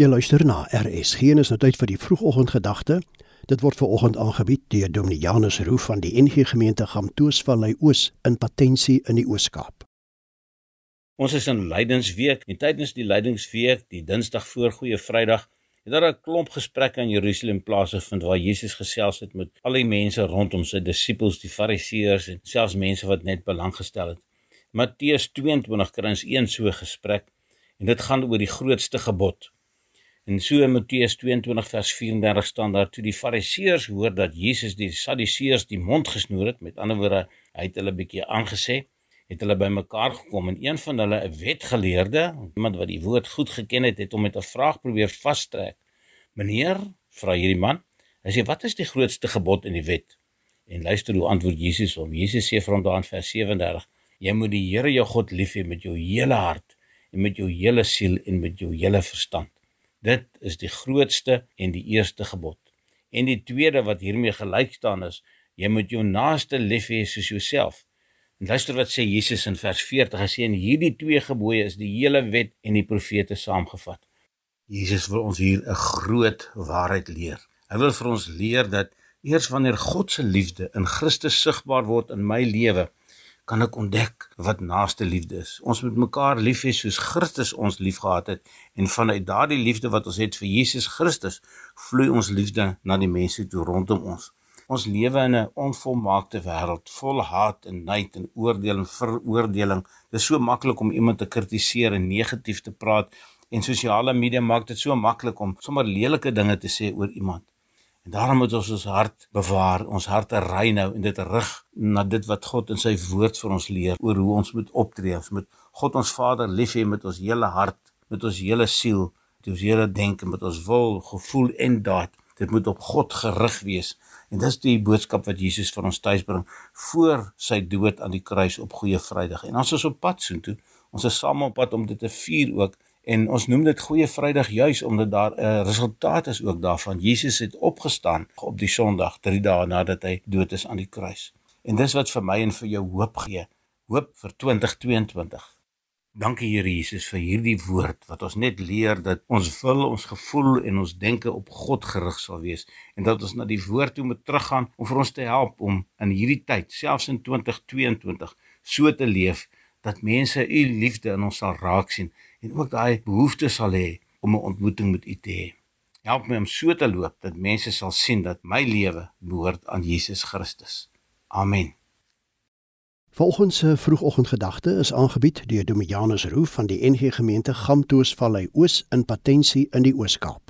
Jy luister na RSG en is nou tyd vir die vroegoggendgedagte. Dit word veraloggend aangebied deur Dominee Janus Roo van die NG Gemeente Gamtoosvallei Oos in Patensie in die Oos-Kaap. Ons is in Lydingsweek en tydens die Lydingsweek, die Dinsdag voor Goeie Vrydag, het daar 'n klomp gesprekke in Jerusalem plaasgevind waar Jesus gesels het met al die mense rondom sy disippels, die Fariseërs en selfs mense wat net belang gestel het. Matteus 22 kry ons een so gesprek en dit gaan oor die grootste gebod. En so in Matteus 22 vers 34 staan daar toe die Fariseërs hoor dat Jesus die Sadduseërs die mond gesnoer het, met ander woorde, hy het hulle bietjie aangesê, het hulle bymekaar gekom en een van hulle, 'n wetgeleerde, iemand wat die woord goed geken het, het hom met 'n vraag probeer vastrek. "Meneer," vra hierdie man, hy sê, "Wat is die grootste gebod in die wet?" En luister hoe antwoord Jesus hom. Jesus sê vir hom daar in vers 37: "Jy moet die Here jou God lief hê met jou hele hart en met jou hele siel en met jou hele verstand." Dit is die grootste en die eerste gebod. En die tweede wat hiermee gelyk staan is jy moet jou naaste lief hê soos jouself. En luister wat sê Jesus in vers 40. Hy sê in hierdie twee gebooie is die hele wet en die profete saamgevat. Jesus wil ons hier 'n groot waarheid leer. Hy wil vir ons leer dat eers wanneer God se liefde in Christus sigbaar word in my lewe, kan ek ontdek wat naaste liefde is. Ons moet mekaar lief hê soos Christus ons liefgehad het en vanuit daardie liefde wat ons het vir Jesus Christus, vloei ons liefde na die mense toe rondom ons. Ons lewe in 'n onvolmaakte wêreld vol haat en nait en oordeel en veroordeling. Dit is so maklik om iemand te kritiseer en negatief te praat en sosiale media maak dit so maklik om sommer lelike dinge te sê oor iemand. Daarom moet ons ons hart bewaar, ons harte ry nou en dit rig na dit wat God in sy woord vir ons leer oor hoe ons moet optree. Ons moet God ons Vader lief hê met ons hele hart, met ons hele siel, met ons hele denke, met ons wil, gevoel en daad. Dit moet op God gerig wees. En dis die boodskap wat Jesus vir ons tuisbring voor sy dood aan die kruis op Goeie Vrydag. En ons is op pad soontoe. Ons is saam op pad om dit te vier ook En ons noem dit Goeie Vrydag juis omdat daar 'n resultaat is ook daarvan. Jesus het opgestaan op die Sondag 3 dae nadat hy dood is aan die kruis. En dis wat vir my en vir jou hoop gee. Hoop vir 2022. Dankie Here Jesus vir hierdie woord wat ons net leer dat ons wil, ons gevoel en ons denke op God gerig sal wees en dat ons na die woord toe moet teruggaan om vir ons te help om in hierdie tyd, selfs in 2022, so te leef dat mense u liefde in ons sal raak sien en ook daai behoefte sal hê om 'n ontmoeting met u te hê. Help my om so te loop dat mense sal sien dat my lewe behoort aan Jesus Christus. Amen. Volgens se vroegoggendgedagte is aangebied deur Dominee Janus Roo van die NG Gemeente Gamtoosvallei Oos in Patensie in die Oos-Kaap.